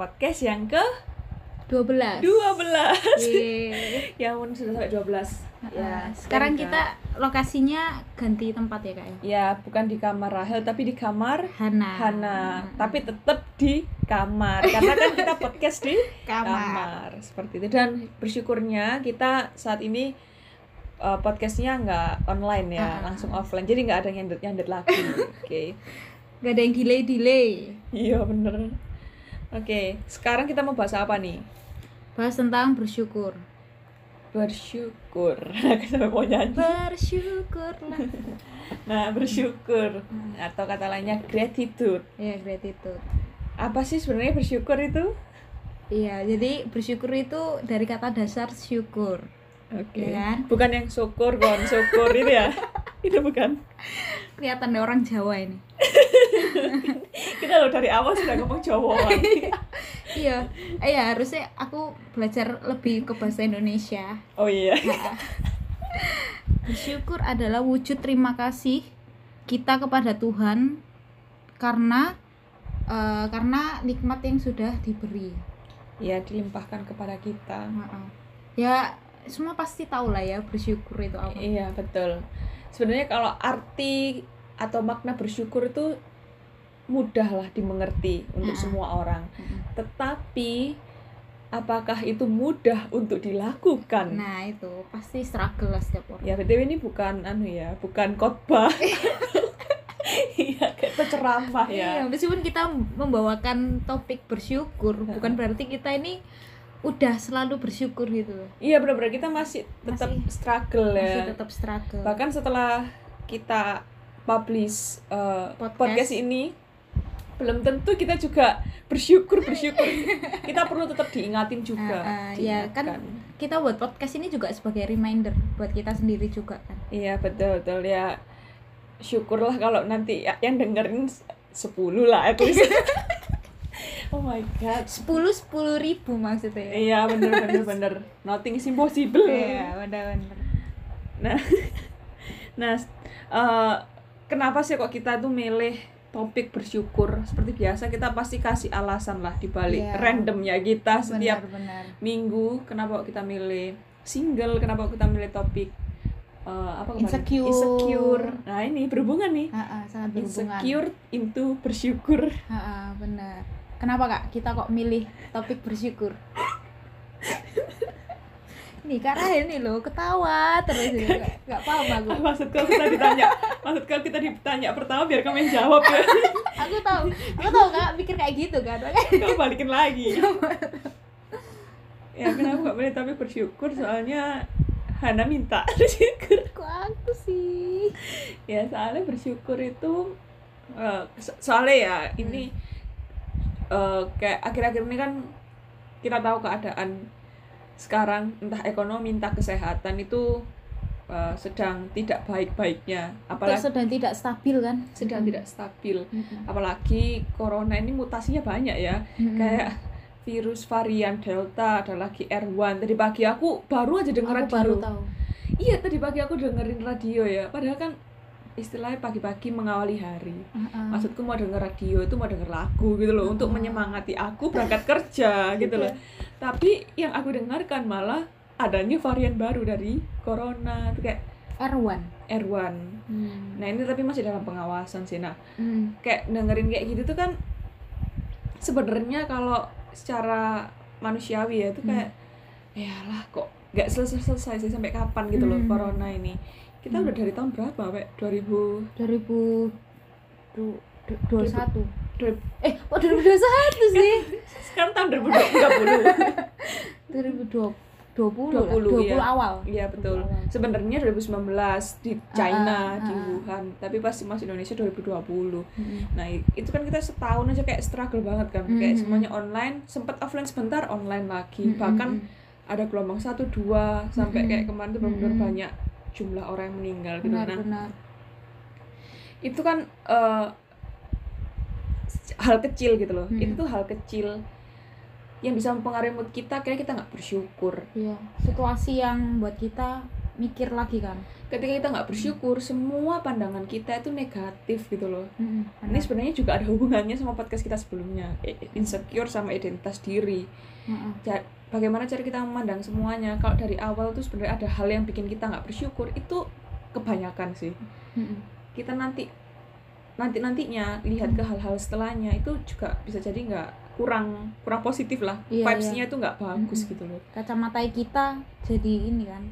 Podcast yang ke 12 12 Yeay. Ya ampun sudah sampai 12 Ya, sekarang kita lokasinya ganti tempat ya kak ya? Ya bukan di kamar Rahel tapi di kamar Hana. Hana Tapi tetap di kamar Karena kan kita podcast di Kamar. kamar Seperti itu Dan bersyukurnya kita saat ini uh, podcastnya nggak online ya. Langsung offline Jadi nggak ada yang nyandet lagi Oke Gak ada yang delay delay. Iya bener Oke sekarang kita mau bahas apa nih? Bahas tentang bersyukur. Bersyukur Kita mau nyanyi Bersyukurlah. Nah, bersyukur atau kata lainnya gratitude. ya gratitude. Apa sih sebenarnya bersyukur itu? Iya, jadi bersyukur itu dari kata dasar syukur. Oke. Ya kan? Bukan yang syukur, kon syukur itu ya. itu bukan. Kelihatan deh orang Jawa ini. Kita loh dari awal sudah ngomong Jawa. iya, eh ya harusnya aku belajar lebih ke bahasa Indonesia. oh iya. Bersyukur adalah wujud terima kasih kita kepada Tuhan karena eh, karena nikmat yang sudah diberi. Ya dilimpahkan kepada kita. Ya semua pasti tahu lah ya bersyukur itu apa. Iya, betul. Sebenarnya kalau arti atau makna bersyukur itu mudah lah dimengerti untuk semua orang. Tetapi apakah itu mudah untuk dilakukan? Nah itu pasti struggle lah setiap orang. Ya BTW ini bukan anu ya, bukan khotbah. Iya, kayak penceramah Iya, ya. meskipun kita membawakan topik bersyukur, bukan berarti kita ini udah selalu bersyukur gitu. Iya benar-benar kita masih tetap Masih- struggle Masih ya. tetap struggle. Bahkan setelah kita publish uh, Podcast. podcast. ini belum tentu kita juga bersyukur bersyukur. kita perlu tetap diingatin juga. Ah, ah, ya, kan kita buat podcast ini juga sebagai reminder buat kita sendiri juga kan. Iya betul betul ya. Syukurlah kalau nanti ya- yang dengerin 10 lah at least. oh my god. 10 10 ribu maksudnya. ya? Iya bener bener bener nothing is impossible. Iya, benar-benar. Nah, nah eh, kenapa sih kok kita tuh milih topik bersyukur? Seperti biasa kita pasti kasih alasan lah di balik Iya. randomnya kita setiap Benar-benar. minggu. Kenapa kok kita milih single? Kenapa kok kita milih topik eh, apa kemarin? Insecure. Insecure. Nah ini berhubungan nih. Ah, ah, sangat berhubungan. Insecure into bersyukur. Ah, ah, benar. Kenapa kak kita kok milih topik bersyukur? Nih karena ini loh ketawa terus ini nggak paham aku. Maksud kalau kita ditanya, maksud kalau kita ditanya pertama biar kamu yang jawab ya. Aku tahu, aku tahu kak mikir kayak gitu kan. Kamu balikin lagi. ya kenapa gak boleh tapi bersyukur soalnya Hana minta bersyukur Kok aku sih? ya soalnya bersyukur itu eh, so- soalnya ya ini eh, kayak akhir-akhir ini kan kita tahu keadaan sekarang entah ekonomi entah kesehatan itu eh, sedang tidak baik-baiknya apalagi sedang tidak stabil kan? sedang tidak stabil Mm-mm. apalagi corona ini mutasinya banyak ya Mm-mm. kayak virus varian delta ada lagi R1 tadi pagi aku baru aja denger aku radio baru tahu. iya tadi pagi aku dengerin radio ya padahal kan istilahnya pagi-pagi mengawali hari ah. maksudku mau denger radio itu mau denger lagu gitu loh untuk Ah. menyemangati aku berangkat kerja gitu loh tapi yang aku dengarkan malah adanya varian baru dari corona itu kayak R1. R1 Hmm. nah ini tapi masih dalam pengawasan sih nah Hmm. kayak dengerin kayak gitu tuh kan sebenarnya kalau secara manusiawi ya itu kayak ya lah kok nggak selesai selesai sih sampai kapan gitu loh Hmm. corona ini kita Hmm. udah dari tahun berapa Pak? 2000 2021. dua- Eh, kok 2021 sih? sekarang tahun 2020 2020 20, 20, 20 iya. awal. iya betul sebenarnya 2019 di China ah, di ah. Wuhan tapi pas masuk Indonesia 2020 Mm-mm. Nah itu kan kita setahun aja kayak struggle banget kan Kayak Mhm. semuanya online Sempat offline sebentar online lagi Mm-mm. Bahkan ada gelombang satu dua Sampai kayak kemarin tuh benar-benar banyak jumlah orang yang meninggal gitu benar Nah benar. itu kan eh, hal kecil gitu loh Mhm. Itu tuh hal kecil yang bisa mempengaruhi mood kita Kayaknya kita nggak bersyukur Iya, situasi yang buat kita mikir lagi kan. Ketika kita nggak bersyukur semua pandangan kita itu negatif gitu loh. Mm-mm, ini benar. sebenarnya juga ada hubungannya sama podcast kita sebelumnya. Insecure sama identitas diri. Ja- bagaimana cara kita memandang semuanya? Kalau dari awal tuh sebenarnya ada hal yang bikin kita nggak bersyukur itu kebanyakan sih. Mm-mm. kita nanti nanti nantinya lihat ke hal-hal setelahnya itu juga bisa jadi nggak kurang kurang positif lah. Iya, vibes-nya itu nggak bagus Mm-mm. gitu loh. Kacamata kita jadi ini kan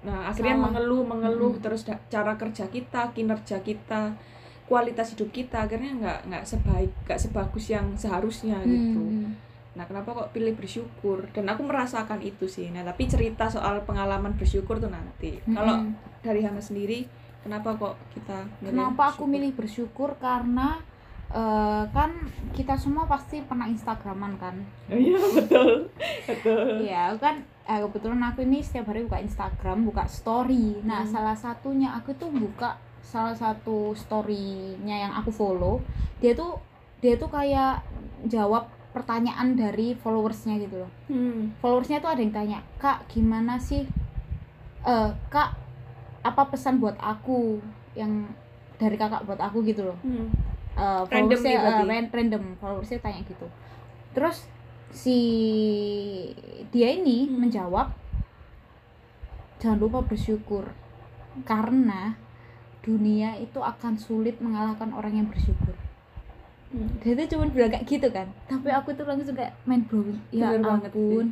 nah akhirnya Salah. mengeluh mengeluh Mm-mm. terus cara kerja kita kinerja kita kualitas hidup kita akhirnya nggak nggak sebaik nggak sebagus yang seharusnya gitu Hmm. nah kenapa kok pilih bersyukur dan aku merasakan itu sih nah tapi cerita soal pengalaman bersyukur tuh nanti kalau Mm-mm. dari Hana sendiri kenapa kok kita kenapa aku bersyukur? milih bersyukur karena eh, kan kita semua pasti pernah instagraman kan iya betul betul Iya, aku kan eh, kebetulan aku ini setiap hari buka Instagram, buka story. Nah, Hmm. salah satunya aku tuh buka salah satu story-nya yang aku follow. Dia tuh dia tuh kayak jawab pertanyaan dari followersnya gitu loh. hmm. Followersnya tuh ada yang tanya, "Kak, gimana sih eh Kak, apa pesan buat aku yang dari kakak buat aku gitu loh." Hmm. Uh, Random followersnya nih berarti? uh, ran- random followersnya tanya gitu terus si dia ini Hmm. menjawab jangan lupa bersyukur karena dunia itu akan sulit mengalahkan orang yang bersyukur Hmm. dia tuh cuma bilang kayak gitu kan tapi aku tuh langsung kayak main blowing ya Bener banget ampun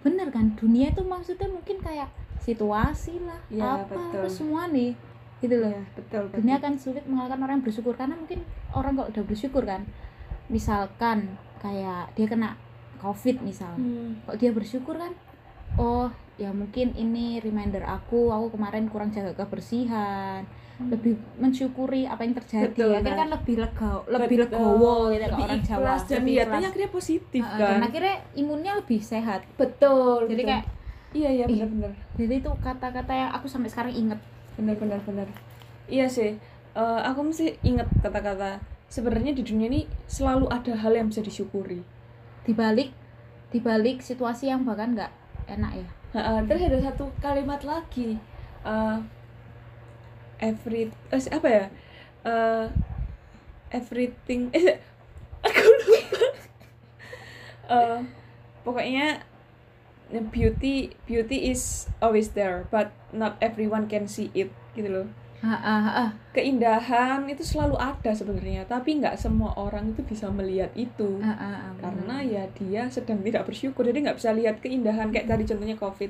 bener kan dunia itu maksudnya mungkin kayak situasi lah Ya, apa betul. apa semua nih gitu loh. Iya, betul. Dunia akan sulit mengalahkan orang yang bersyukur. Karena mungkin orang kalau udah bersyukur kan? Misalkan kayak dia kena covid misal. Hmm. kok dia bersyukur kan? Oh ya mungkin ini reminder aku aku kemarin kurang jaga kebersihan. Lebih mensyukuri apa yang terjadi. Betul, akhirnya nah. kan lebih lega lebih Betul. legowo gitu Lebih orang Jawa. ikhlas dan Lebih niatnya akhirnya positif Heeh, kan? dan akhirnya imunnya lebih sehat. Betul jadi betul. kayak iya iya benar-benar. jadi itu kata-kata yang aku sampai sekarang inget benar-benar benar iya sih. Eh, aku mesti ingat kata-kata. Sebenarnya di dunia ini selalu ada hal yang bisa disyukuri. Dibalik dibalik situasi yang bahkan nggak enak ya. Nah, terus ada satu kalimat lagi. Eh, every eh, apa ya? Eh, everything eh aku lupa. Eh, pokoknya beauty beauty is always there but not everyone can see it gitu loh. Ah, ah, ah. keindahan itu selalu ada sebenarnya tapi nggak semua orang itu bisa melihat itu. Ah, ah, ah, karena ya dia sedang tidak bersyukur jadi nggak bisa lihat keindahan kayak tadi contohnya covid.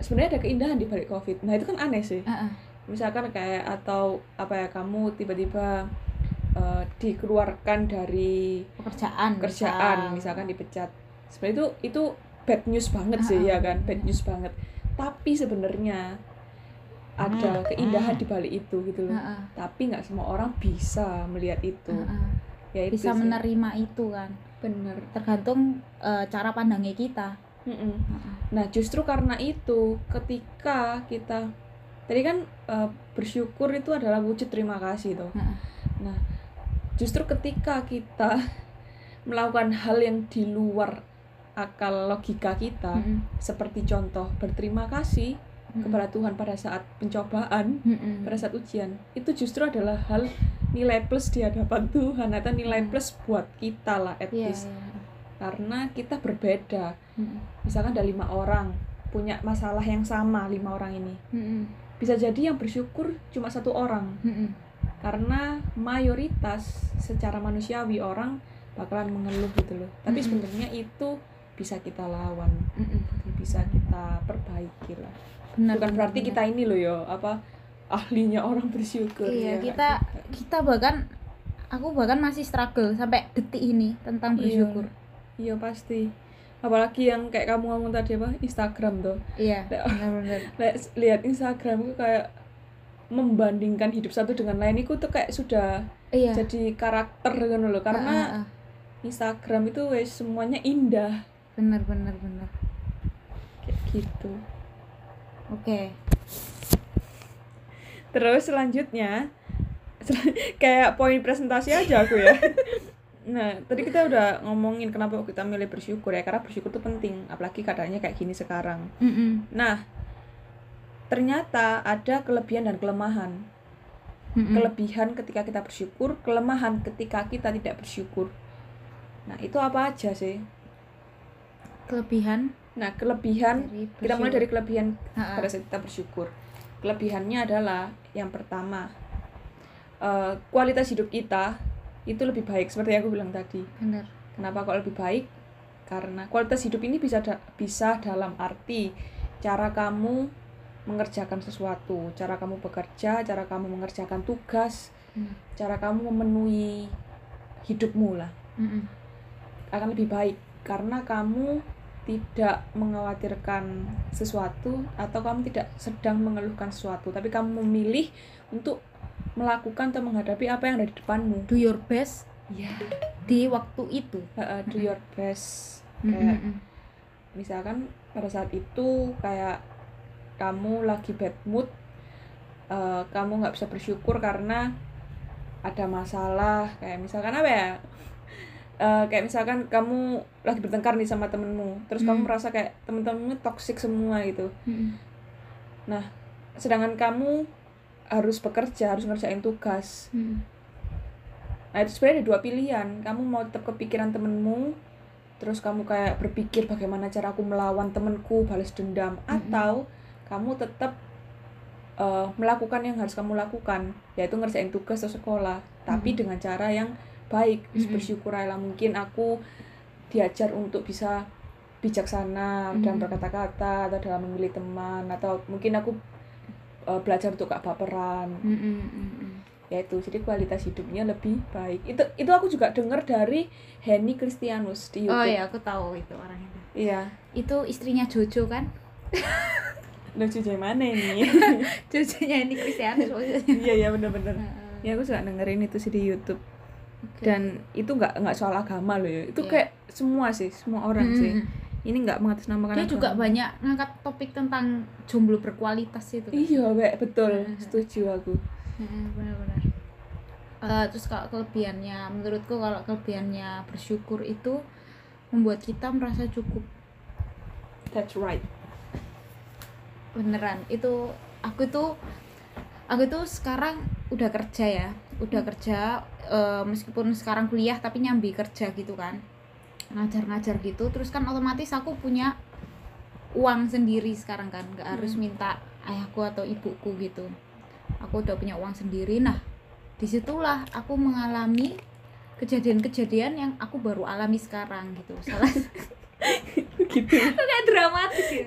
Sebenarnya ada keindahan di balik covid. Nah itu kan aneh sih. Ah, ah. misalkan kayak atau apa ya kamu tiba-tiba eh, dikeluarkan dari pekerjaan kerjaan misal. misalkan dipecat. Sebenarnya itu itu bad news banget sih Ah, ya ah. kan? Bad news banget. Tapi sebenarnya ada keindahan di balik itu gitu loh. Tapi nggak semua orang bisa melihat itu. Ya itu bisa sih. menerima itu kan. Bener. Tergantung eh, cara pandangnya kita. Mm-mm. Ah, ah. nah justru karena itu ketika kita tadi kan eh, bersyukur itu adalah wujud terima kasih tuh Ah, ah. nah justru ketika kita melakukan hal yang di luar akal logika kita Mm-mm. seperti contoh berterima kasih Mm-mm. kepada Tuhan pada saat pencobaan Mm-mm. pada saat ujian itu justru adalah hal nilai plus di hadapan Tuhan atau nilai plus buat kita lah at Iya, least iya. karena kita berbeda Mm-mm. misalkan ada lima orang punya masalah yang sama lima orang ini Mm-mm. bisa jadi yang bersyukur cuma satu orang Mm-mm. karena mayoritas secara manusiawi orang bakalan mengeluh gitu loh tapi Mm-mm. sebenarnya itu bisa kita lawan Mm-mm. bisa kita perbaiki lah Benar, bukan berarti benar. kita ini loh ya apa ahlinya orang bersyukur Iya, ya kita juga. kita bahkan aku bahkan masih struggle sampai detik ini tentang Iya. bersyukur. iya pasti apalagi yang kayak kamu ngomong tadi apa Instagram tuh Iya, benar-benar. Lihat Instagram itu kayak membandingkan hidup satu dengan lain itu tuh kayak sudah Iya. jadi karakter gitu loh Ah, karena ah, ah. Instagram itu wes semuanya indah benar benar benar. kayak gitu Oke. terus selanjutnya sel- kayak poin presentasi aja aku ya nah tadi kita udah ngomongin kenapa kita milih bersyukur ya karena bersyukur itu penting apalagi keadaannya kayak gini sekarang Mm-mm. nah ternyata ada kelebihan dan kelemahan Mm-mm. kelebihan ketika kita bersyukur kelemahan ketika kita tidak bersyukur nah itu apa aja sih kelebihan nah kelebihan kita mulai dari kelebihan Ha-ha. pada saat kita bersyukur kelebihannya adalah yang pertama eh, kualitas hidup kita itu lebih baik seperti yang aku bilang tadi bener kenapa kok lebih baik karena kualitas hidup ini bisa da- bisa dalam arti cara kamu mengerjakan sesuatu cara kamu bekerja cara kamu mengerjakan tugas Hmm. cara kamu memenuhi hidupmu lah Mm-mm. akan lebih baik karena kamu tidak mengkhawatirkan sesuatu atau kamu tidak sedang mengeluhkan sesuatu tapi kamu memilih untuk melakukan atau menghadapi apa yang ada di depanmu. Do your best ya di waktu itu. Do your best. Kayak Mm-mm. misalkan pada saat itu kayak kamu lagi bad mood eh, kamu nggak bisa bersyukur karena ada masalah kayak misalkan apa ya Eh, kayak misalkan kamu lagi bertengkar nih sama temenmu terus kamu Hmm. merasa kayak temen-temenmu toxic semua gitu Mm-mm. sedangkan kamu harus bekerja harus ngerjain tugas Mm-mm. Nah itu sebenarnya ada dua pilihan. Kamu mau tetap kepikiran temenmu, terus kamu kayak berpikir bagaimana cara aku melawan temenku, balas dendam, atau kamu tetap eh, melakukan yang harus kamu lakukan, yaitu ngerjain tugas atau sekolah, tapi Mm. dengan cara yang baik. Mm-mm. bersyukur lah mungkin aku diajar untuk bisa bijaksana dalam Mm. berkata-kata atau dalam memilih teman atau mungkin aku eh, belajar untuk gak baperan. Mm-mm. yaitu jadi kualitas hidupnya lebih baik itu itu aku juga dengar dari Henny Kristianus di oh YouTube ya aku tahu itu orang itu iya itu istrinya Jojo kan lucu dari mana ini Jojonya ini Kristianus iya iya bener-bener Heeh. ya aku suka dengerin itu sih di YouTube Dan itu nggak nggak soal agama loh ya. Itu Iya. kayak semua sih semua orang sih. Mm-mm. ini nggak mengatasnamakan dia juga agama. banyak ngangkat topik tentang jomblo berkualitas itu kan. iya Wek, betul. Setuju aku. Heeh, benar-benar. Eh, terus kalau kelebihannya menurutku kalau kelebihannya bersyukur itu membuat kita merasa cukup. That's right. Beneran. Itu aku tuh aku tuh sekarang udah kerja ya. Udah kerja eh, meskipun sekarang kuliah tapi nyambi kerja gitu kan. Ngajar-ngajar gitu terus kan otomatis aku punya uang sendiri sekarang kan. Nggak harus Hmm. minta ayahku atau ibuku gitu. Aku udah punya uang sendiri. Nah di situlah aku mengalami kejadian-kejadian yang aku baru alami sekarang gitu. Salah gitu. Kayak dramatis ya.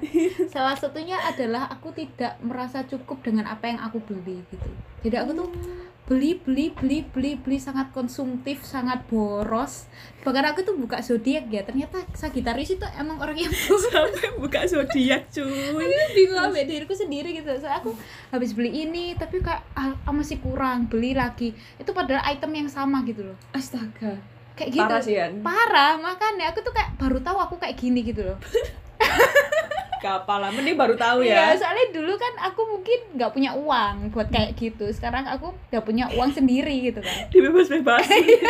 Salah satunya adalah aku tidak merasa cukup dengan apa yang aku beli gitu. Jadi aku tuh beli beli beli beli beli sangat konsumtif sangat boros. Bahkan aku tuh buka zodiak ya ternyata Sagitarius itu emang orang yang boros. Sampai buka zodiak cuy. Bingung sama diriku sendiri gitu. So aku habis beli ini tapi kayak ah, ah, masih kurang beli lagi. Itu padahal item yang sama gitu loh. Astaga. Kayak gitu. Parah sih kan parah makanya aku tuh kayak baru tahu aku kayak gini gitu loh kapal lah mending baru tahu Iya, ya soalnya dulu kan aku mungkin nggak punya uang buat kayak gitu. Sekarang aku udah punya uang sendiri gitu kan. dibebas-bebasin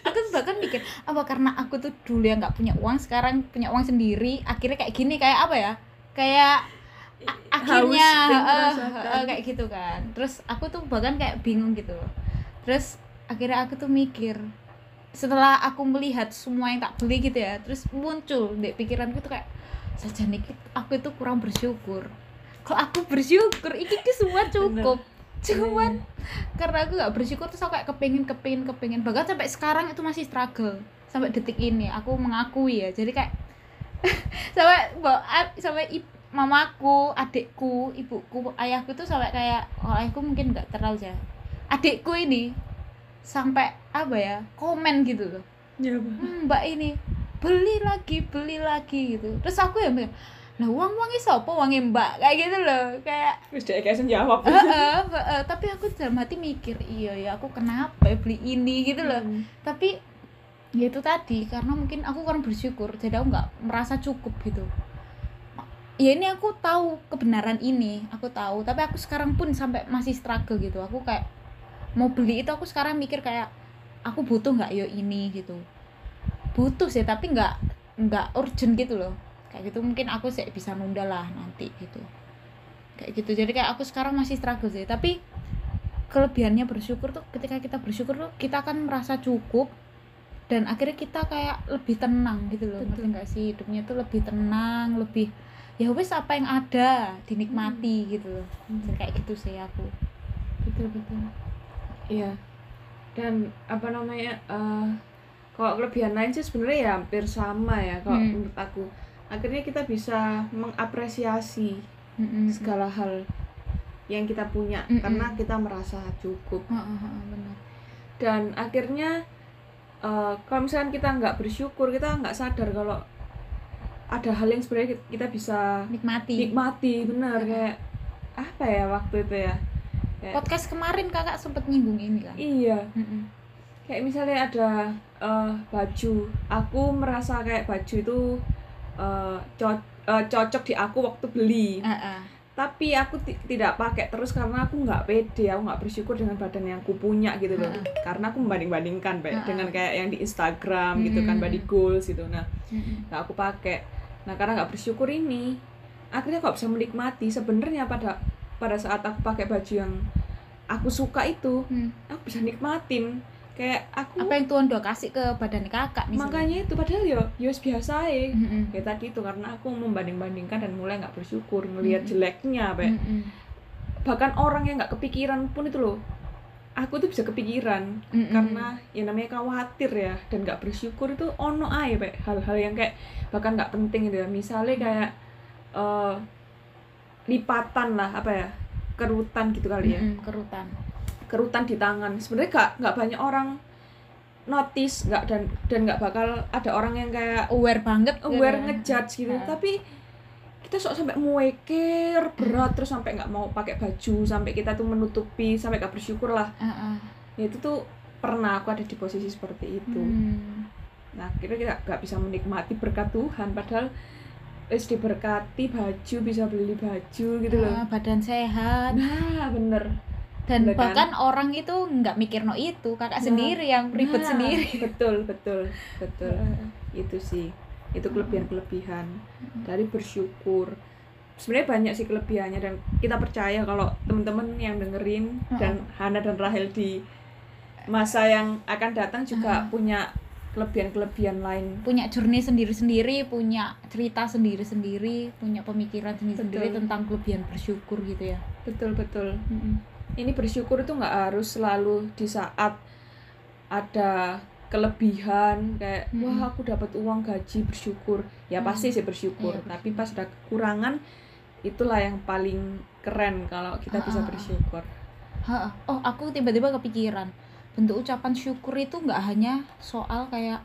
Aku tuh bahkan mikir, apa karena aku tuh dulu yang nggak punya uang, sekarang punya uang sendiri, akhirnya kayak gini kayak apa ya? Kayak akhirnya merasakan. eh, kayak gitu kan. Terus aku tuh bahkan kayak bingung gitu. Terus akhirnya aku tuh mikir setelah aku melihat semua yang tak beli gitu ya, terus muncul di pikiranku tuh kayak saja nih aku itu kurang bersyukur. Kok aku bersyukur, iki ki semua cukup. Cuman karena aku gak bersyukur terus aku kayak kepingin kepingin kepingin. Bahkan sampai sekarang itu masih struggle. Sampai detik ini aku mengakui ya. Jadi kayak sampai bawa sampai mamaku adikku ibuku ayahku tuh sampai kayak oh, ayahku mungkin nggak terlalu ya. Adikku ini sampai apa ya komen gitu loh. Ya. "Hmm, mbak ini beli lagi beli lagi gitu. Terus aku ya mikir, lah uang uangnya siapa uangnya mbak kayak gitu loh. Kayak Terus dia kayak jawab. Heeh, heeh. tapi aku dalam hati mikir iya ya aku kenapa ya beli ini? Gitu loh. Hmm. tapi ya itu tadi karena mungkin aku kurang bersyukur jadi aku nggak merasa cukup gitu. Ya ini aku tahu kebenaran ini aku tahu. Tapi aku sekarang pun sampai masih struggle gitu. Aku kayak mau beli itu aku sekarang mikir kayak aku butuh nggak yo ini? Gitu butuh sih tapi nggak nggak urgent gitu loh. Kayak gitu mungkin aku sih bisa nunda lah nanti gitu. Kayak gitu. Jadi kayak aku sekarang masih struggle sih. Tapi kelebihannya bersyukur tuh ketika kita bersyukur tuh kita akan merasa cukup dan akhirnya kita kayak lebih tenang gitu loh. Betul. ngerti nggak sih? Hidupnya tuh lebih tenang lebih ya wes apa yang ada dinikmati gitu loh. Jadi kayak gitu sih aku. Betul betul. Iya. Dan apa namanya eh kalau kelebihan lain sih sebenarnya ya hampir sama ya kalau Hmm. menurut aku akhirnya kita bisa mengapresiasi Mm-mm. segala hal yang kita punya Mm-mm. karena kita merasa cukup Heeh, heeh, benar dan akhirnya eh, kalau misalkan kita nggak bersyukur kita nggak sadar kalau ada hal yang sebenarnya kita- bisa nikmati nikmati benar kayak apa ya waktu itu ya kayak podcast kemarin kakak sempet nyinggung ini kan iya Mm-mm. kayak misalnya ada eh, baju aku merasa kayak baju itu eh, co- eh, cocok di aku waktu beli Heeh. tapi aku ti- tidak pakai terus karena aku nggak pede aku nggak bersyukur dengan badan yang aku punya gitu loh Heeh. karena aku membanding bandingkan Heeh. dengan kayak yang di Instagram gitu kan Mm. body goals gitu nah Mm-mm. nggak aku pakai nah karena nggak bersyukur ini akhirnya kok bisa menikmati sebenarnya pada pada saat aku pakai baju yang aku suka itu Hmm. aku bisa nikmatin kayak aku apa yang Tuhan udah kasih ke badan kakak misalnya makanya itu padahal yo yo biasa ya Mm-mm. kayak tadi itu karena aku membanding-bandingkan dan mulai nggak bersyukur ngelihat Mm. jeleknya Pak. Mm-mm. bahkan orang yang nggak kepikiran pun itu loh aku tuh bisa kepikiran Mm-mm. karena ya namanya khawatir ya dan nggak bersyukur itu ono aja Pak. hal-hal yang kayak bahkan nggak penting gitu ya misalnya kayak eh, lipatan lah apa ya kerutan gitu kali ya Mm-mm, kerutan kerutan di tangan sebenarnya nggak nggak banyak orang notice nggak dan dan nggak bakal ada orang yang kayak aware banget gitu aware ya. ngejudge gitu Heeh. tapi kita sok sampai muekir berat terus sampai nggak mau pakai baju sampai kita tuh menutupi sampai gak bersyukur lah Heeh. ya itu tuh pernah aku ada di posisi seperti itu Hmm. nah kita kita nggak bisa menikmati berkat Tuhan padahal wis diberkati baju bisa beli baju gitu loh Ah, badan sehat nah bener dan Bener kan? bahkan orang itu nggak mikir no itu kakak Nah, sendiri yang ribet Nah, sendiri. betul betul betul. Itu sih itu kelebihan kelebihan dari bersyukur. Sebenarnya banyak sih kelebihannya dan kita percaya kalau teman-teman yang dengerin dan Hana dan Rahel di masa yang akan datang juga punya kelebihan-kelebihan lain. Punya journey sendiri-sendiri punya cerita sendiri-sendiri punya pemikiran sendiri-sendiri tentang kelebihan bersyukur gitu ya. Betul betul ini bersyukur itu nggak harus selalu di saat ada kelebihan kayak Mm-mm. wah aku dapat uang gaji bersyukur. Ya pasti sih bersyukur Iya, tapi pas ada kekurangan itulah yang paling keren kalau kita bisa Ah, bersyukur. Ha, oh aku tiba-tiba kepikiran bentuk ucapan syukur itu nggak hanya soal kayak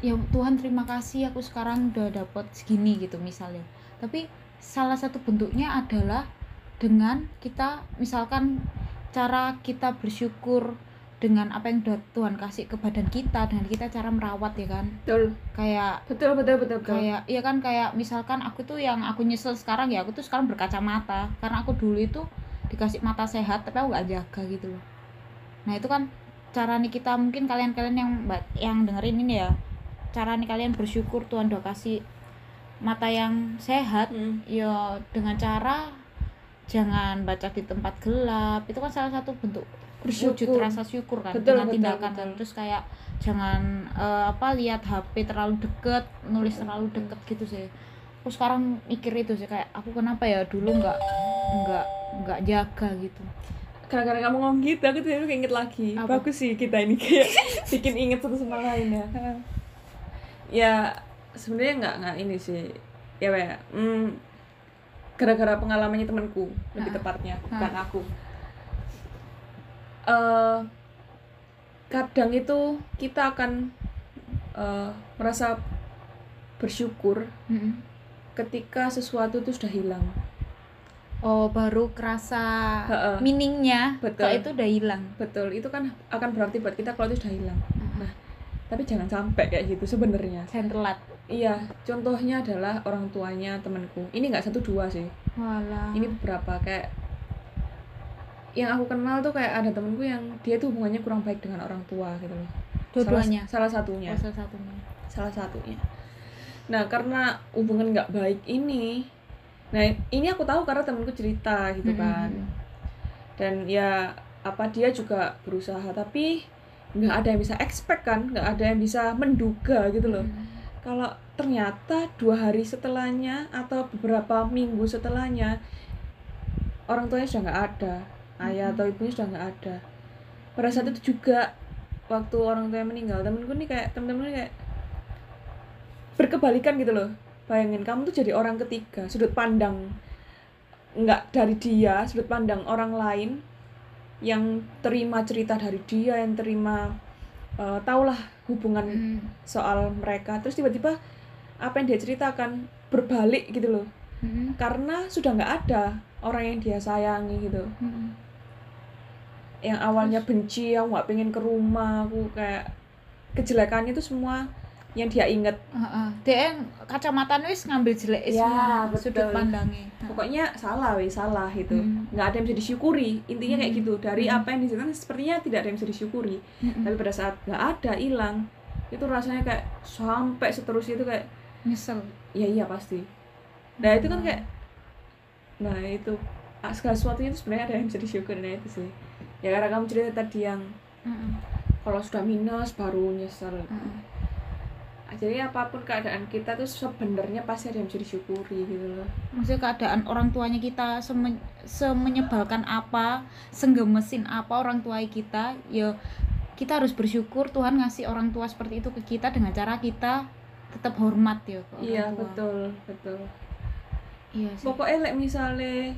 ya Tuhan terima kasih aku sekarang udah dapat segini gitu misalnya. Tapi salah satu bentuknya adalah dengan kita misalkan cara kita bersyukur dengan apa yang Tuhan kasih ke badan kita dengan kita cara merawat ya kan? Betul. Kayak betul betul betul betul. kayak iya kan? Kayak misalkan aku tuh yang aku nyesel sekarang ya aku tuh sekarang berkacamata. Karena aku dulu itu dikasih mata sehat tapi aku gak jaga gitu loh. Nah itu kan cara nih kita mungkin kalian-kalian yang yang dengerin ini ya cara nih kalian bersyukur Tuhan udah kasih mata yang sehat Hmm, ya dengan cara jangan baca di tempat gelap. Itu kan salah satu bentuk wujud bersyukur rasa syukur kan Betul, dengan betul, tindakan. betul. terus kayak jangan eh, apa lihat HP terlalu deket nulis terlalu deket gitu sih. Aku sekarang mikir itu sih kayak aku kenapa ya dulu nggak nggak nggak jaga gitu. Gara-gara kamu ngomong gitu aku tuh inget lagi. Apa? bagus sih kita ini kayak bikin inget satu sama lain ya. Ya sebenarnya nggak nggak ini sih. Ya Wea. hmm, gara-gara pengalamannya temanku lebih tepatnya bukan aku. Eh kadang itu kita akan eh, merasa bersyukur Mm-mm. ketika sesuatu itu sudah hilang. Oh baru kerasa Heeh. meaningnya Betul. kalau itu udah hilang. Betul itu kan akan berarti buat kita kalau itu sudah hilang. Nah tapi jangan sampai kayak gitu sebenarnya. Jangan telat Iya, contohnya adalah orang tuanya temanku. Ini nggak satu dua sih. walah Ini beberapa kayak yang aku kenal tuh kayak ada temanku yang dia tuh hubungannya kurang baik dengan orang tua gitu loh. dua-duanya Salah, salah satunya. Oh, salah satunya Salah satunya. Nah, karena hubungan nggak baik ini nah ini aku tahu karena temenku cerita gitu Mm-mm. kan dan ya apa dia juga berusaha tapi nggak ada yang bisa expect kan nggak ada yang bisa menduga gitu loh Mm. Kalau ternyata dua hari setelahnya atau beberapa minggu setelahnya orang tuanya sudah nggak ada ayah atau ibunya sudah nggak ada. Pada saat itu juga waktu orang tuanya meninggal temenku nih kayak temen-temen kayak berkebalikan gitu loh. Bayangin kamu tuh jadi orang ketiga sudut pandang nggak dari dia sudut pandang orang lain yang terima cerita dari dia yang terima eh, tahulah hubungan Mm. soal mereka terus tiba-tiba apa yang dia ceritakan berbalik gitu loh Mm. karena sudah nggak ada orang yang dia sayangi gitu Mm. yang awalnya benci aku nggak pengen ke rumah aku kayak kejelekannya itu semua yang dia inget Heeh. Dia yang kacamata wis ngambil jelek Ya, betul. sudut pandangnya. pokoknya salah weh salah itu Mm. nggak ada yang bisa disyukuri intinya kayak Mm. gitu dari Mm. apa yang diceritakan sepertinya tidak ada yang bisa disyukuri Mm-mm. tapi pada saat nggak ada hilang itu rasanya kayak sampai seterusnya itu kayak nyesel. ya iya pasti nah itu kan kayak nah itu ah, segala sesuatunya itu sebenarnya ada yang bisa disyukuri nah itu sih ya karena kamu cerita tadi yang Mm-mm. kalau sudah minus baru nyesel Mm-mm. Jadi apa pun keadaan kita tuh sebenarnya pasti ada yang bisa disyukuri gitu loh Maksudnya keadaan orang tuanya kita semen- semenyebalkan apa, senggemesin apa orang tua kita, ya kita harus bersyukur Tuhan ngasih orang tua seperti itu ke kita dengan cara kita tetap hormat ya ke orang iya tua. betul betul Iya sih. pokoknya like misalnya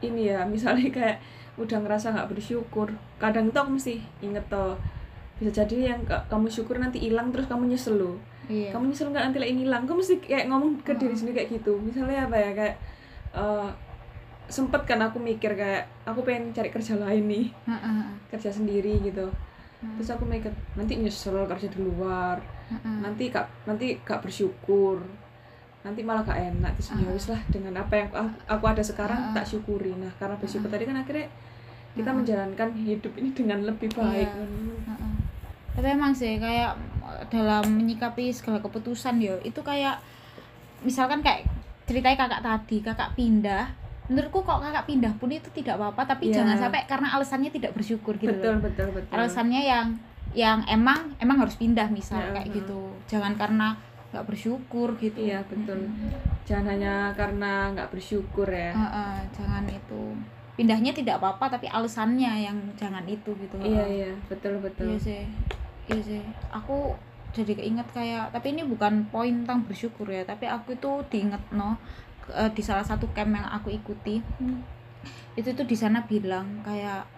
ini ya misalnya kayak udah ngerasa nggak bersyukur kadang tuh aku mesti inget toh bisa jadi yang ka- kamu syukur nanti hilang terus kamu nyesel loh. Iya. kamu nyesel nggak nanti lagi hilang? Kamu mesti kayak ngomong ke diri sendiri kayak gitu. Misalnya apa ya kayak eh, sempet kan aku mikir kayak aku pengen cari kerja lain nih Heeh, kerja sendiri gitu. Heeh, terus aku mikir nanti nyesel kerja di luar heeh. nanti gak nanti gak bersyukur nanti malah gak enak. Terus ya Ah. wis lah dengan apa yang aku, aku ada sekarang tak syukuri. Nah karena bersyukur tadi kan akhirnya kita menjalankan hidup ini dengan lebih baik. Iya. Heeh. Tapi emang sih kayak dalam menyikapi segala keputusan yo itu kayak misalkan kayak ceritanya kakak tadi kakak pindah menurutku kok kakak pindah pun itu tidak apa-apa tapi Iya. jangan sampai karena alasannya tidak bersyukur gitu betul loh. betul betul alasannya yang yang emang emang harus pindah misal Ya, kayak heeh. gitu jangan karena nggak bersyukur gitu Iya, betul. Mm-mm. jangan hanya karena nggak bersyukur ya Heeh, jangan itu pindahnya tidak apa-apa tapi alasannya yang jangan itu gitu iya Heeh. iya betul betul Iya sih. Iya sih. Aku jadi keinget kayak tapi ini bukan poin tentang bersyukur ya, tapi aku itu diinget no eh, di salah satu camp yang aku ikuti. Hmm. Itu tuh di sana bilang kayak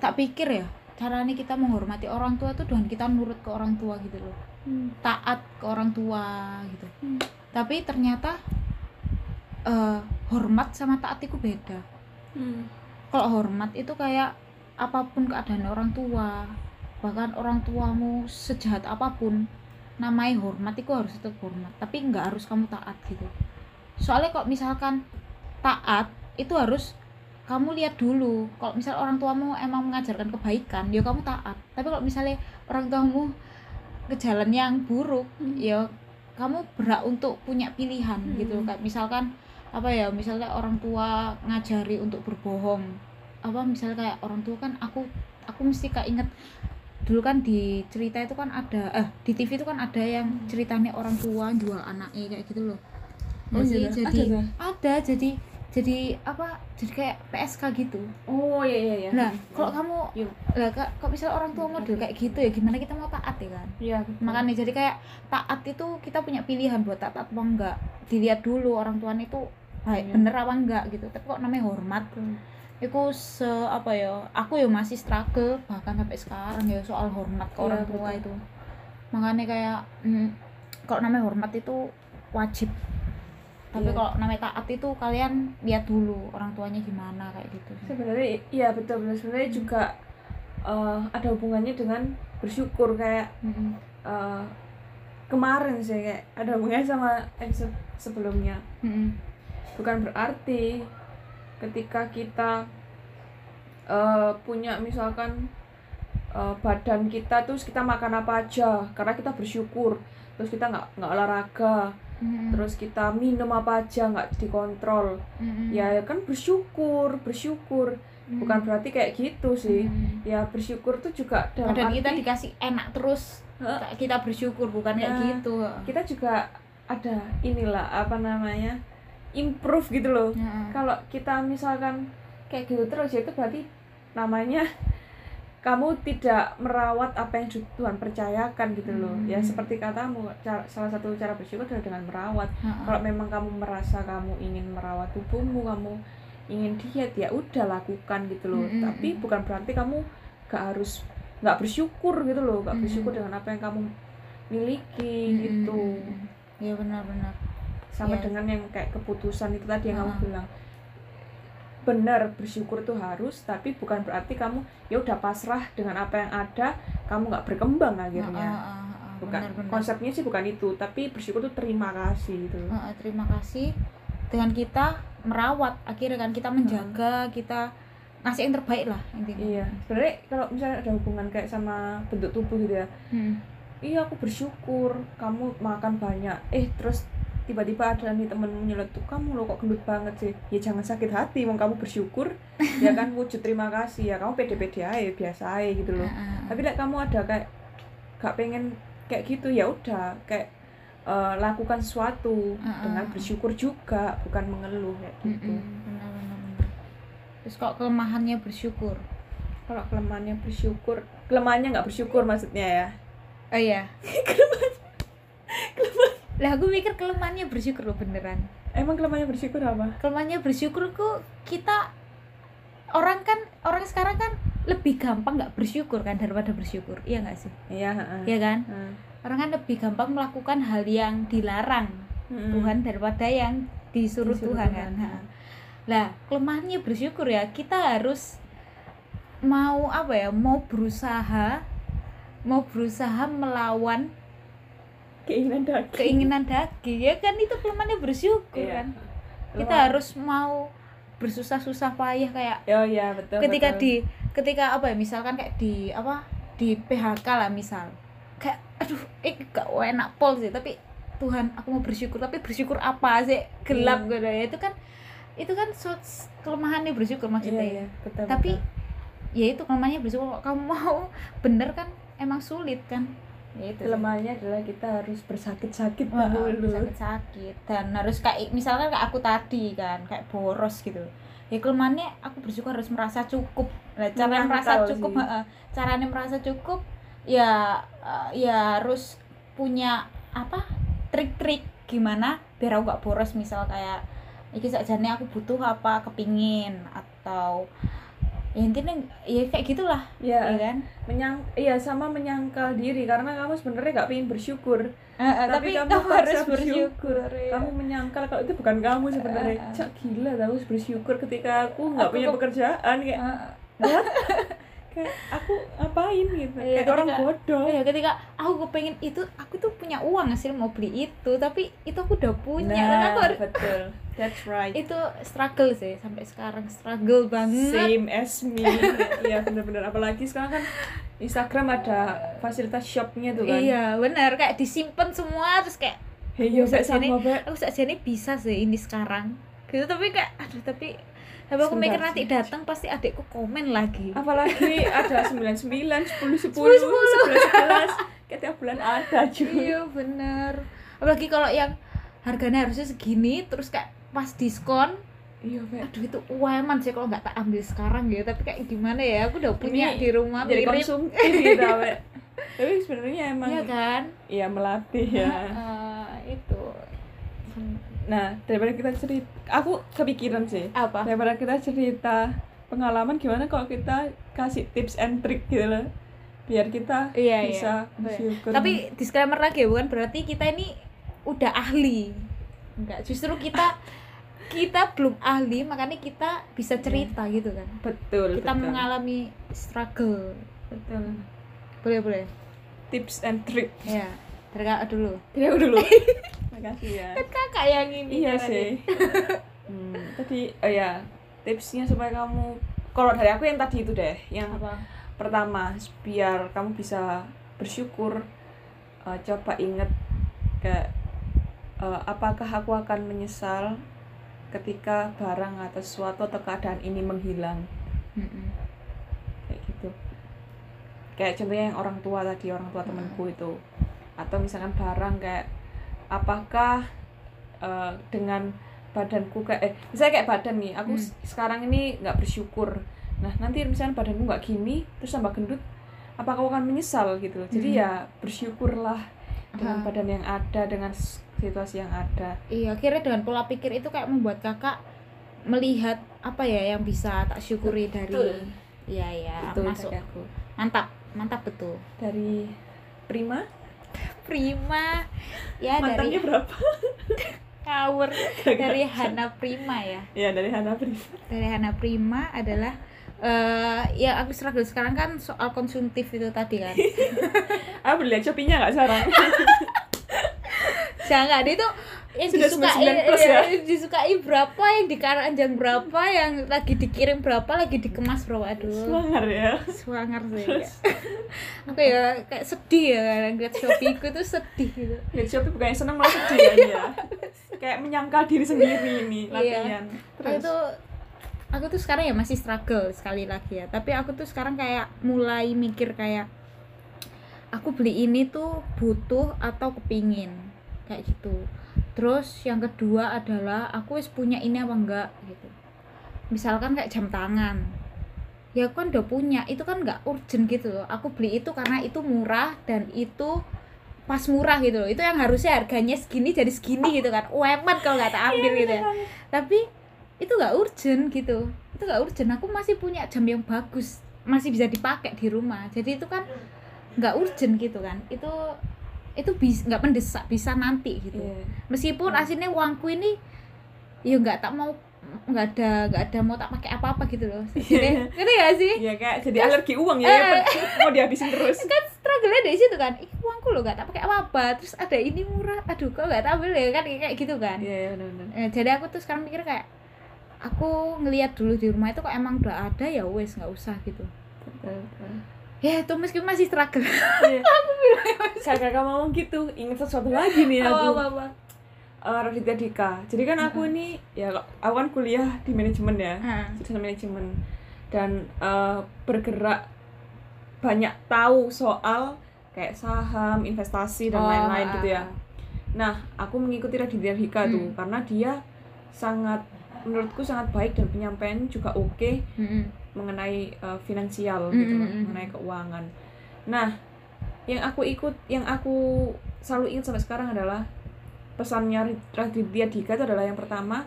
tak pikir ya, caranya kita menghormati orang tua tuh dengan kita nurut ke orang tua gitu loh. Hmm. Taat ke orang tua gitu. Hmm. Tapi ternyata eh, hormat sama taat itu beda. Hmm. kalau hormat itu kayak apa pun keadaan orang tua bahkan orang tuamu sejahat apa pun namanya hormat itu harus tetap hormat. Tapi nggak harus kamu taat gitu. Soalnya kok misalkan taat itu harus kamu lihat dulu. Kalau misal orang tuamu emang mengajarkan kebaikan ya kamu taat. Tapi kalau misalnya orang tuamu ke jalan yang buruk Hmm. ya kamu berhak untuk punya pilihan gitu. Hmm. kayak misalkan apa ya misalnya orang tua ngajari untuk berbohong. Apa misalnya kayak orang tua kan aku aku mesti kayak inget dulu kan di cerita itu kan ada eh di TV itu kan ada yang ceritanya orang tua jual anaknya kayak gitu loh. Oh, jadi iya, jadi ada tuh? ada jadi jadi apa jadi kayak PSK gitu. Oh iya iya iya. Nah kalau kamu Yuk. lah kok misalnya orang tua model kayak gitu ya? Gimana kita mau taat ya kan? Iya makanya jadi kayak taat itu kita punya pilihan buat taat apa enggak. Dilihat dulu orang tuanya itu baik Iya. bener apa enggak gitu. Tapi kok namanya hormat. Hmm. Itu se apa ya aku ya masih struggle bahkan sampai sekarang ya soal hormat ke Iya, orang tua betul. itu makanya kayak mm, kalau namanya hormat itu wajib tapi Iya. kalau namanya taat itu kalian lihat dulu orang tuanya gimana kayak gitu sebenarnya iya betul betul sebenarnya Hmm. juga eh, ada hubungannya dengan bersyukur kayak Mm-mm. eh, kemarin sih kayak ada hubungannya sama episode sebelumnya Mm-mm. bukan berarti ketika kita eh, punya misalkan eh, badan kita terus kita makan apa aja karena kita bersyukur terus kita nggak nggak olahraga Mm-mm. terus kita minum apa aja nggak dikontrol Mm-mm. ya kan bersyukur bersyukur Mm-mm. bukan berarti kayak gitu sih Mm-mm. ya bersyukur tuh juga dalam dan arti kita dikasih enak terus kayak kita bersyukur bukan kayak Nah, gitu kita juga ada inilah apa namanya improve gitu loh Heeh. kalau kita misalkan kayak gitu terus ya itu berarti namanya kamu tidak merawat apa yang Tuhan percayakan gitu loh ya Hmm. seperti katamu cara- salah satu cara bersyukur adalah dengan merawat Heeh. kalau memang kamu merasa kamu ingin merawat tubuhmu kamu ingin diet ya udah lakukan gitu loh Mm-mm. tapi bukan berarti kamu gak harus nggak bersyukur gitu loh gak bersyukur dengan apa yang kamu miliki Mm-mm. gitu Iya benar-benar. Sama Iya. dengan yang kayak keputusan itu tadi yang Ah. kamu bilang benar bersyukur itu harus tapi bukan berarti kamu ya udah pasrah dengan apa yang ada kamu nggak berkembang akhirnya Heeh, heeh, heeh, bukan benar-benar. konsepnya sih bukan itu tapi bersyukur itu terima kasih gitu Heeh, terima kasih dengan kita merawat akhirnya kan kita menjaga kita ngasih yang terbaik lah intinya iya sebenarnya kalau misalnya ada hubungan kayak sama bentuk tubuh gitu ya Hmm. iya aku bersyukur kamu makan banyak eh terus tiba-tiba ada nih temenmu nyeletuk kamu lo kok gendut banget sih? Ya jangan sakit hati mau kamu bersyukur. Ya kan wujud terima kasih. Ya kamu pede-pede aja biasa aja gitu loh. Tapi like, kamu ada kayak gak pengen kayak gitu ya udah. Kayak eh, lakukan sesuatu dengan bersyukur juga bukan mengeluh kayak gitu. Benar. terus kok kelemahannya bersyukur? Kalau kelemahannya bersyukur kelemahannya nggak bersyukur maksudnya ya? Oh iya lah aku mikir kelemahannya bersyukur loh beneran emang kelemahannya bersyukur apa kelemahannya bersyukur kok kita orang kan orang sekarang kan lebih gampang nggak bersyukur kan daripada bersyukur iya nggak sih iya heeh. iya kan Heeh. orang kan lebih gampang melakukan hal yang dilarang Mm-mm. Tuhan daripada yang disuruh, Disuruh Tuhan, Tuhan. kan lah kelemahannya bersyukur ya kita harus mau apa ya mau berusaha mau berusaha melawan keinginan daging keinginan daging ya kan itu kelemahannya bersyukur Iya. kan kita Lemah. harus mau bersusah-susah payah kayak oh iya betul ketika betul. di ketika apa ya misalkan kayak di apa di PHK lah misal kayak aduh eh gak enak pol sih tapi Tuhan aku mau bersyukur tapi bersyukur apa sih gelap Iya. gitu ya itu kan itu kan suatu kelemahannya bersyukur iya, maksudnya iya, betul, tapi betul. ya itu kelemahannya bersyukur kalau kamu mau bener kan emang sulit kan ya itu kelemahannya adalah kita harus bersakit-sakit Wah, dahulu sakit-sakit. Dan harus kayak misalkan kayak aku tadi kan kayak boros gitu. Ya kelemahannya aku bersyukur harus merasa cukup. Nah, cara merasa cukup heeh. caranya merasa cukup ya eh, ya harus punya apa trik-trik gimana biar aku gak boros. Misal kayak iki sakjane aku butuh apa kepingin atau ya intinya ya kayak gitulah ya ya kan? menyang iya sama menyangkal diri karena kamu sebenarnya gak pengen bersyukur. Eh, eh, Tapi tapi, kamu harus bersyukur. bersyukur ya. kamu menyangkal kalau itu bukan kamu sebenarnya. Eh, eh. cak gila harus bersyukur ketika aku nggak punya pekerjaan kayak Eh, what? Kayak aku ngapain gitu? Iya, kayak orang ketika- bodoh. ya ketika aku kepengen itu aku tuh punya uang sih mau beli itu tapi itu aku udah punya nah aku harus betul that's right. Itu struggle sih sampai sekarang struggle banget. Same as me. Iya bener-bener apalagi sekarang kan Instagram ada fasilitas shopnya tuh kan. Iya benar. Kayak disimpan semua terus kayak hey yo Aku sama aku sakjane bisa sih ini sekarang. Gitu tapi kayak aduh tapi tapi aku mikir nanti datang pasti adikku komen lagi. Apalagi ada 99 10 10 11 10, 11 kayak tiap bulan ada juga. Iya bener apalagi kalau yang harganya harusnya segini terus kayak pas diskon iya aduh itu ueman sih kalau nggak tak ambil sekarang gitu tapi kayak gimana ya? Aku udah punya Ini di rumah jadi mirip. konsumtif gitu tapi sebenarnya emang Iya kan? iya melatih ya. Eh, itu. Nah daripada kita cerita aku kepikiran sih. Apa? Daripada kita cerita pengalaman gimana kalau kita kasih tips and trick gitu loh. Biar kita Iya, bisa iya. bersyukur. Tapi disclaimer lagi ya bukan berarti kita ini udah ahli. Enggak justru kita kita belum ahli makanya kita bisa cerita gitu kan. Betul kita betul. mengalami struggle. Betul. Boleh boleh. Tips and trick ya dari kakak dulu. Jadi aku dulu? Makasih ya. Kan kakak yang ini iya kan, sih. Hmm, tadi oh ya tipsnya supaya kamu kalau dari aku yang tadi itu deh yang apa? pertama biar kamu bisa bersyukur eh, coba inget kayak eh, apakah aku akan menyesal ketika barang atau sesuatu atau keadaan ini menghilang. Mm-mm. kayak gitu. Kayak contohnya yang orang tua tadi orang tua temanku itu. Atau misalkan barang kayak apakah eh, dengan badanku kayak eh, misalnya kayak badan nih aku s- sekarang ini nggak bersyukur. Nah nanti misalnya badanku nggak gini terus tambah gendut apakah aku akan menyesal gitu loh. Jadi Hmm. ya bersyukurlah dengan Aha. badan yang ada dengan situasi yang ada Iya, akhirnya dengan pola pikir itu kayak membuat kakak melihat apa ya yang bisa tak syukuri dari Betul. Iya, iya, itu masuk. dari aku Mantap, mantap betul. dari Prima Prima. Ya mantannya dari berapa Kaur dari Hana Prima ya. ya dari Hana Prima Dari Hana Prima adalah eh ya aku struggle. Sekarang kan soal konsumtif itu tadi kan. ah boleh lihat shopee-nya nggak sekarang? Jangan itu yang Sudah disukai 99 plus ya? yang disukai berapa yang di keranjang berapa yang lagi dikirim berapa lagi dikemas berapa. Aduh. Semangat ya? Swanger sih kayak. aku ya kayak sedih ya lihat Shopee ku tuh sedih gitu. Lihat shopee bukannya seneng malah sedih ya kayak menyangkal diri sendiri ini Iya. latihan. Aku terus? tuh aku tuh sekarang ya masih struggle sekali lagi ya. Tapi aku tuh sekarang kayak mulai mikir kayak aku beli ini tuh butuh atau kepingin kayak gitu. Terus yang kedua adalah aku wis punya ini apa enggak gitu. Misalkan kayak jam tangan. Ya aku kan udah punya itu kan nggak urgent gitu loh. Aku beli itu karena itu murah dan itu pas murah gitu loh. Itu yang harusnya harganya segini jadi segini gitu kan. Wemet kalau nggak tak ambil gitu ya. tapi itu nggak urgent gitu. Itu nggak urgent. Aku masih punya jam yang bagus. Masih bisa dipakai di rumah. Jadi itu kan nggak urgent gitu kan. Itu itu bisa nggak mendesak bisa nanti gitu. Iya. meskipun Hmm. aslinya uangku ini ya nggak tak mau nggak ada nggak ada mau tak pakai apa-apa gitu loh. Jadi ngerti gak sih? Iya kayak jadi alergi uang ya, Eh. mau dihabisin terus. kan struggle dari situ kan. Ih uangku loh nggak tak pakai apa-apa. Terus ada ini murah. Aduh kok nggak ambil ya kan kayak gitu kan. Iya, iya benar-benar. Eh, jadi aku tuh sekarang mikir kayak aku ngelihat dulu di rumah itu kok emang udah ada ya wes nggak usah gitu ya itu meskipun masih struggle Iya. Kakak kamu ngomong gitu, ingat sesuatu lagi nih aku. apa apa Eh, Raditya Dika. Jadi kan aku ini ya aku kan kuliah di manajemen ya, jurusan manajemen dan eh, bergerak banyak tahu soal kayak saham, investasi dan Oh, lain-lain gitu ya. ah. Nah, aku mengikuti Raditya Dika tuh Hmm. karena dia sangat menurutku sangat baik dan penyampaian juga oke Mm-mm. mengenai uh, finansial Mm, gitu mm, loh, mm. mengenai keuangan. Nah, yang aku ikut, yang aku selalu ingat sampai sekarang adalah pesannya Raditya Dika itu adalah yang pertama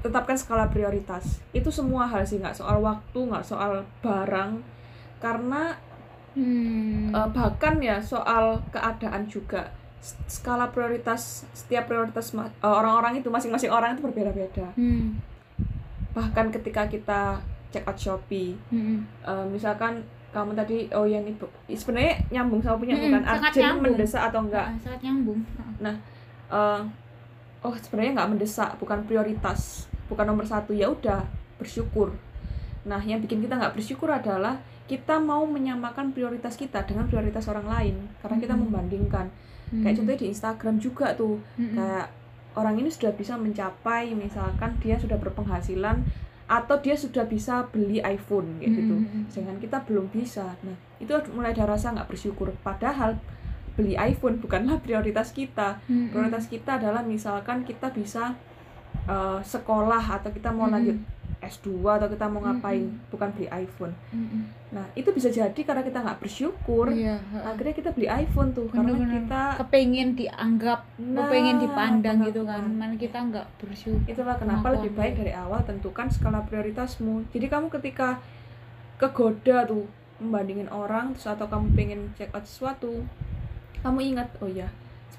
tetapkan skala prioritas. Itu semua hal sih nggak soal waktu, nggak soal barang, karena Hmm. uh, bahkan ya soal keadaan juga skala prioritas setiap prioritas uh, orang-orang itu masing-masing orang itu berbeda-beda. Hmm. Bahkan ketika kita check out Shopee Mm-mm. Eh, misalkan kamu tadi oh yang ibu sebenarnya nyambung sama punya Mm-mm, bukan urgent mendesak atau enggak Ah, sangat nyambung Ah. Eh, oh sebenarnya nggak mendesak bukan prioritas bukan nomor satu ya udah bersyukur nah yang bikin kita nggak bersyukur adalah kita mau menyamakan prioritas kita dengan prioritas orang lain karena kita Mm-mm. membandingkan kayak Mm. contohnya di Instagram juga tuh Mm-mm. kayak orang ini sudah bisa mencapai misalkan dia sudah berpenghasilan atau dia sudah bisa beli iPhone kayak gitu Mm-mm. sedangkan kita belum bisa nah itu mulai ada rasa nggak bersyukur padahal beli iPhone bukanlah prioritas kita Mm-mm. prioritas kita adalah misalkan kita bisa eh, sekolah atau kita mau Mm-mm. lanjut S2 atau kita mau ngapain Mm-mm. bukan beli iPhone Mm-mm. nah itu bisa jadi karena kita nggak bersyukur Iya, ha-ha. akhirnya kita beli iPhone tuh karena Bener-bener. kita kepengen dianggap Nah, kepengen dipandang gitu kan mana kita nggak bersyukur itulah kenapa Kemampuan lebih baik dari awal tentukan skala prioritasmu jadi kamu ketika kegoda tuh membandingin orang terus atau kamu pengen check out sesuatu kamu ingat oh ya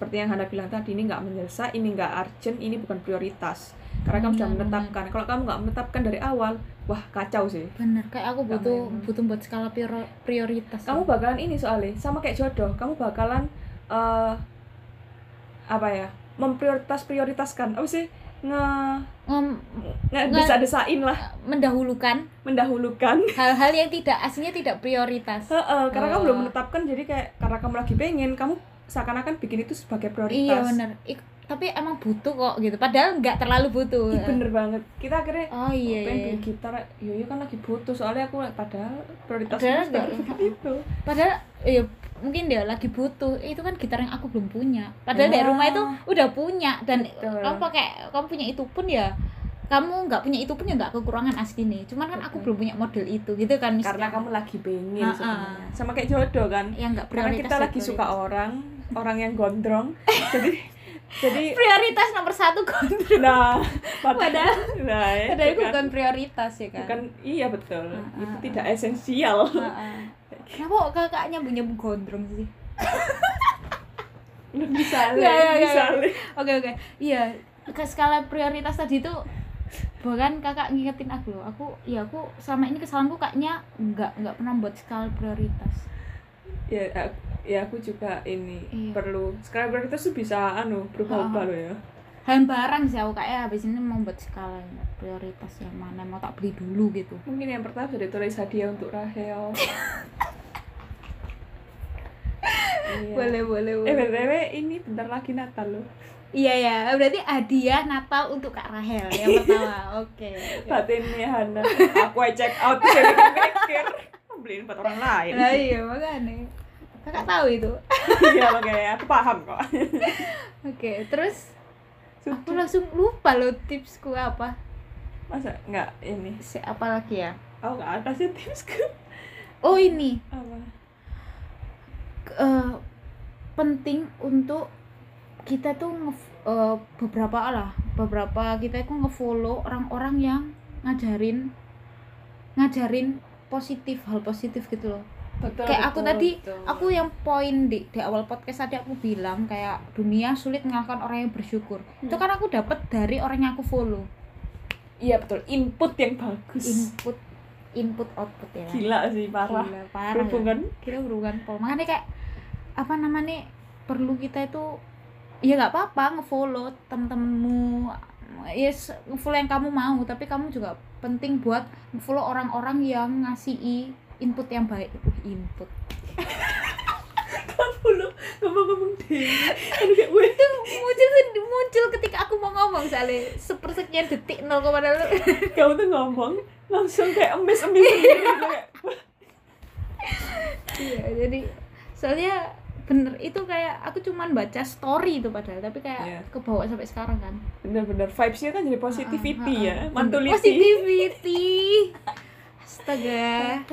seperti yang Hana bilang tadi ini nggak mendesak ini nggak urgent ini bukan prioritas. Karena kamu sudah Benar, menetapkan. Kalau kamu nggak menetapkan dari awal wah kacau sih. Bener kayak aku Nggak butuh main. butuh buat skala prior- prioritas. Kamu bakalan ini soalnya sama kayak jodoh kamu bakalan eh apa ya memprioritas prioritaskan apa sih? Nge Ngem- nge Nge- desa-desain lah. mendahulukan. Mendahulukan. Hal-hal yang tidak aslinya tidak prioritas. Heeh, karena kamu Oh. belum menetapkan jadi kayak karena kamu lagi pengen kamu seakan-akan bikin itu sebagai iya prioritas. bener. Ik- tapi emang butuh kok gitu. Padahal nggak terlalu butuh. Ih, bener banget. Kita akhirnya oh iya pengen iya beli gitar? Yo yo kan lagi butuh. Soalnya aku padahal prioritas Padahal itu. Padahal iya mungkin dia lagi butuh. Itu kan gitar yang aku belum punya. Padahal Ya. di rumah itu udah punya dan Betul. kamu pakai kamu punya itu pun ya kamu nggak punya itu pun ya nggak kekurangan asli nih cuman kan aku belum punya model itu gitu kan karena misalnya. kamu lagi pengen Ha-ha. sebenarnya. Sama kayak jodoh kan. Yang nggak karena kita ya, lagi suka orang orang yang gondrong. Jadi jadi prioritas nomor satu kontrol nah Padahal- nah, itu padahal itu kan. bukan prioritas ya kan? Bukan iya betul. Ha-ha. itu tidak esensial. Heeh. kenapa kakaknya punya gondrong sih? Bisa bisa nggak. oke oke. Iya ke skala prioritas tadi itu bahkan kakak ngingetin aku loh aku ya aku selama ini kesalahanku kayaknya nggak nggak pernah buat skala prioritas. Ya aku, ya aku juga ini Iya. perlu sekarang prioritas tuh bisa anu berubah-ubah loh ya. Dan barang sih aku kayak habis ini mau buat skala prioritas yang mana mau tak beli dulu gitu. Mungkin yang pertama sudah tulis hadiah untuk Rahel. Iya. boleh boleh eh btw ini bentar lagi Natal loh iya ya berarti hadiah Natal untuk Kak Rahel yang pertama. Oke batinnya Hana. Aku check out saya mikir. Beliin buat orang lain. Nah iya makanya. Kakak tahu itu? Iya makanya. Aku paham kok. Oke terus? Aku Sudah. langsung lupa loh tipsku apa. Masa nggak ini? Si, apa lagi ya? Aku nggak ada sih tipsku. Oh ini. Apa? Eh, penting untuk kita tuh nge eh, beberapa lah beberapa kita itu ngefollow orang-orang yang ngajarin ngajarin positif hal positif gitu loh. Betul kayak aku betul, tadi betul. aku yang poin di di awal podcast tadi aku bilang kayak dunia sulit mengalahkan orang yang bersyukur. Itu kan aku dapat dari orang yang aku follow. Iya betul. Input yang bagus. Input input output ya. Gila sih parah. Gila, parah. Berhubungan? Ya. kita berhubungan pol. Makanya kayak apa namanya perlu kita itu ya nggak apa-apa ngefollow temen-temenmu. Ya yes, ngefollow yang kamu mau tapi kamu juga penting buat ngefollow orang-orang yang ngasih input yang baik. Input. Kamu lo ngomong-ngomong deh. Aduh kayak weh. Itu muncul muncul ketika aku mau ngomong soalnya sepersekian detik nol koma nol. Kamu tuh ngomong langsung kayak sendiri kayak iya jadi soalnya bener itu kayak aku cuman baca story itu padahal tapi kayak Iya. kebawa sampai sekarang kan. Bener-bener vibesnya kan jadi positivity Ah, ah, ya ah. mantulity positivity. Astaga.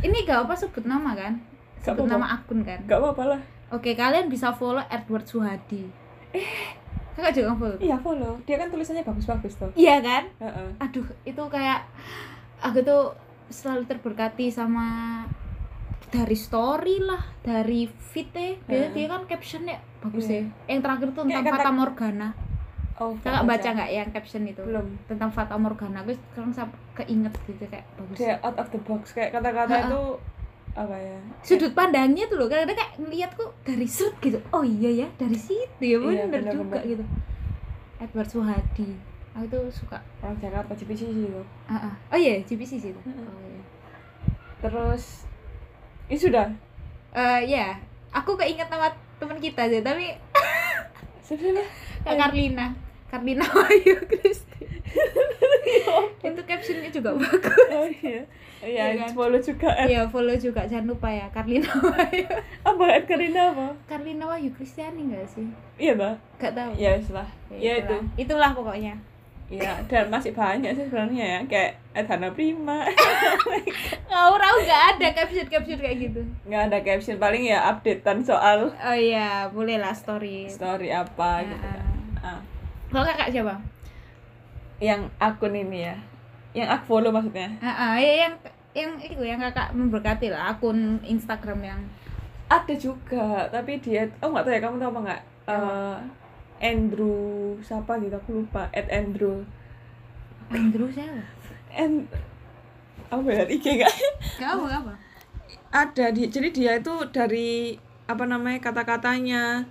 Ini gak apa sebut nama kan? Gak sebut apa-apa. nama akun kan? Gak apa-apa lah. Oke kalian bisa follow Edward Suhadi. Kakak juga follow iya follow. Dia kan tulisannya bagus-bagus tuh. Iya kan? Heeh. aduh itu kayak aku tuh selalu terberkati sama dari story lah dari feed-nya. Dia, dia kan captionnya bagus Iya. ya yang terakhir tuh tentang kata- Fata Morgana. Oh kakak baca. nggak yang caption itu? Belum. Tentang Fata Morgana. Gue sekarang sampai keinget gitu kayak bagus. Kayak out of the box kayak kata-kata itu apa ya sudut pandangnya tuh loh kadang-kadang kayak ngeliat kok dari seret gitu. Oh iya ya dari situ ya Iya, bener, bener, juga bener. gitu. Edward Suhadi. Aku tuh suka orang Jakarta CPC sih tuh. Ah, ah. oh iya GPC sih itu Mm-mm. oh, iya. terus ini sudah? Eh, ya. Aku keinget nama teman kita sih tapi lah Kak Karlina. Karlina Wahyu Kristi. Itu captionnya juga bagus. oh iya iya Iya kan? follow juga eh, Iya follow juga. Jangan lupa ya Karlina Wahyu. Apa Ed Karina apa? Karlina Wahyu Kristiani enggak sih? Iya mbak. Gak tahu. Ya wis lah. Ya itu. Itulah pokoknya Iya, dan masih banyak sih sebenarnya ya, kayak Edhana Prima. Ngawur aku nggak ada caption caption kayak gitu Nggak ada caption, paling ya updatean soal oh iya boleh lah story story apa gitu kan. Ah, kalau kakak siapa yang akun ini ya, yang aku follow maksudnya. ah ah, ya yang yang itu yang kakak memberkati lah akun Instagram yang Ada juga, tapi dia, oh nggak tahu ya kamu tahu apa nggak? Eh, Andrew siapa gitu aku lupa. Ed Andrew. Andrew siapa And apa ya IG nggak? Gak apa gak apa ada di jadi dia itu dari apa namanya kata-katanya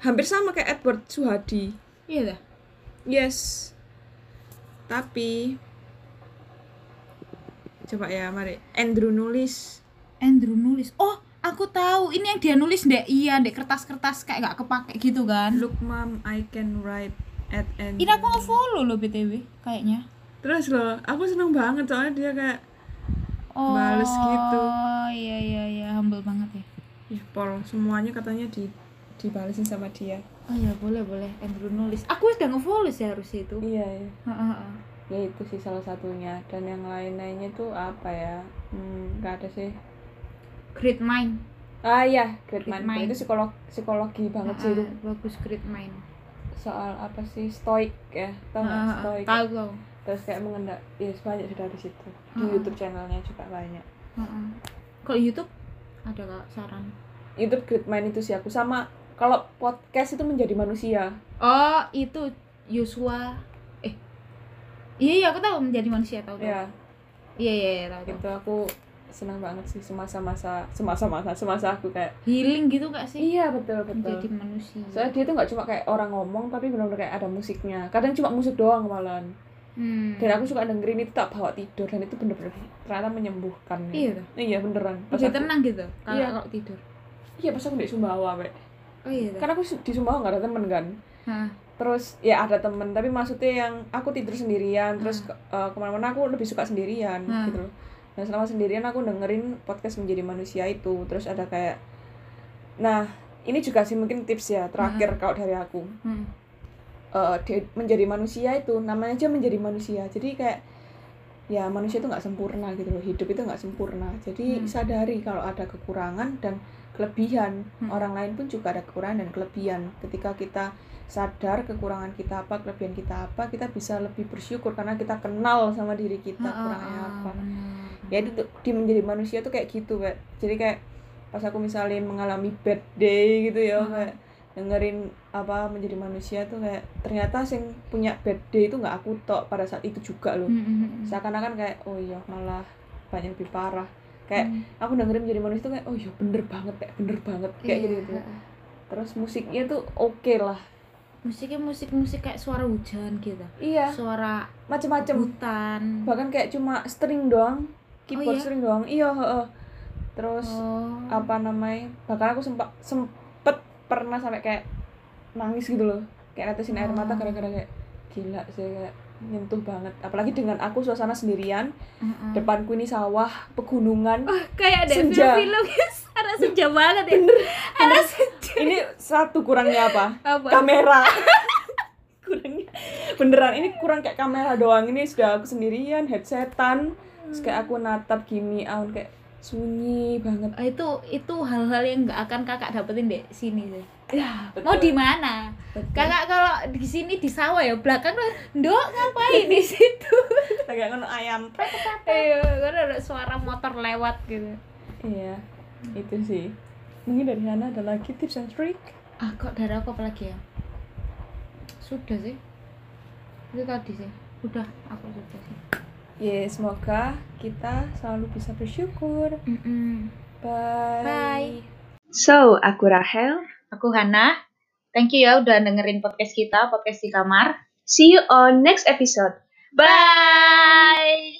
hampir sama kayak Edward Suhadi. iya dah Yes. Tapi coba ya, mari. Andrew nulis. Andrew nulis oh aku tahu ini yang dia nulis ndek. Iya ndek kertas-kertas kayak gak kepake gitu kan. Look mom I can write at any ini aku nge-follow loh BTW kayaknya. Terus loh aku seneng banget soalnya dia kayak oh Bales gitu. iya iya iya humble banget ya. Ya Paul semuanya katanya di dibalesin sama dia. Oh iya boleh boleh. Andrew nulis. Aku udah nge-follow sih harusnya itu. Iya ya heeh. ya itu sih salah satunya. Dan yang lain lainnya tuh apa ya? Hmm, ada sih great mind. Ah iya great Great mind. mind. itu psikolog psikologi banget sih itu. Heeh, bagus great mind. Soal apa sih? Stoik ya. Tau nggak? Heeh, heeh. stoik tahu tahu. Terus kayak mengendak ya banyak sih dari situ. Di Heeh. YouTube channelnya juga banyak. Heeh. kalau YouTube ada gak saran? YouTube great mind itu sih aku. Sama kalau podcast itu menjadi manusia. Oh itu Yosua eh iya iya aku tahu menjadi manusia tahu tahu. Ya iya iya iya tahu tahu. Gitu aku senang banget sih semasa-masa semasa-masa semasa aku kayak healing gitu gak sih? Iya betul betul. Menjadi manusia. Soalnya dia tuh nggak cuma kayak orang ngomong tapi benar-benar kayak ada musiknya. Kadang cuma musik doang malahan. Hmm. dan aku suka dengerin itu tak bawa tidur dan itu bener-bener ternyata menyembuhkan. Iya. Iya beneran. Pas jadi aku, tenang gitu kalau Iya. kalau tidur. Iya pas aku di Sumbawa Wek. oh iya karena aku di Sumbawa nggak ada temen kan. Hah. terus ya ada temen tapi maksudnya yang aku tidur sendirian terus ke, eh, ke mana-mana aku lebih suka sendirian Hmm. gitu loh dan selama sendirian aku dengerin podcast menjadi manusia itu. Terus ada kayak nah ini juga sih mungkin tips ya terakhir kalau dari aku. Hmm. eh, di- menjadi manusia itu namanya aja menjadi manusia. Jadi kayak ya manusia itu nggak sempurna gitu loh. Hidup itu nggak sempurna. Jadi Hmm. sadari kalau ada kekurangan dan kelebihan. Hmm. orang lain pun juga ada kekurangan dan kelebihan. Ketika kita sadar kekurangan kita apa kelebihan kita apa kita bisa lebih bersyukur karena kita kenal sama diri kita ah, kurangnya apa benar. ya itu di menjadi manusia tuh kayak gitu Pak. jadi kayak pas aku misalnya mengalami bad day gitu ya Hmm. kayak dengerin apa menjadi manusia tuh kayak ternyata sing punya bad day itu nggak aku tok pada saat itu juga loh Hmm, hmm, hmm. seakan-akan kayak oh iya malah banyak lebih parah kayak aku dengerin menjadi manusia tuh kayak oh iya bener banget kayak bener banget kayak Iya, gitu gitu terus musiknya tuh oke lah musiknya musik musik kayak suara hujan gitu iya suara macem-macem hutan bahkan kayak cuma string doang keyboard iya? string doang iya heeh. terus oh apa namanya bahkan aku sempat sempet pernah sampai kayak nangis gitu loh kayak netesin air mata Oh. gara-gara kayak gila sih kayak nyentuh banget apalagi dengan aku suasana sendirian Heeh. depanku ini sawah pegunungan kayak ada Senja. film-film ada senja banget ya. Ada senja. Ini satu kurangnya apa? Apa? Kamera. Kurangnya. Beneran ini kurang kayak kamera doang. Ini sudah aku sendirian headsetan. Terus kayak aku natap gini aun kayak sunyi banget. Ah, itu itu hal-hal yang nggak akan kakak dapetin di sini sih. Ya mau di mana? Kakak kalau di sini di sawah ya belakang tuh, ndok ngapain di situ? Kayak ngono ayam. Iya karena ada suara motor lewat gitu. Iya, itu sih. Mungkin dari Hana ada lagi tips and trick. ah kok dari aku apa lagi ya sudah sih itu tadi sih udah aku sudah sih Ya, semoga kita selalu bisa bersyukur. Mm-mm. Bye. Bye. So, aku Rahel. aku Hana thank you ya udah dengerin podcast kita podcast di kamar See you on next episode. bye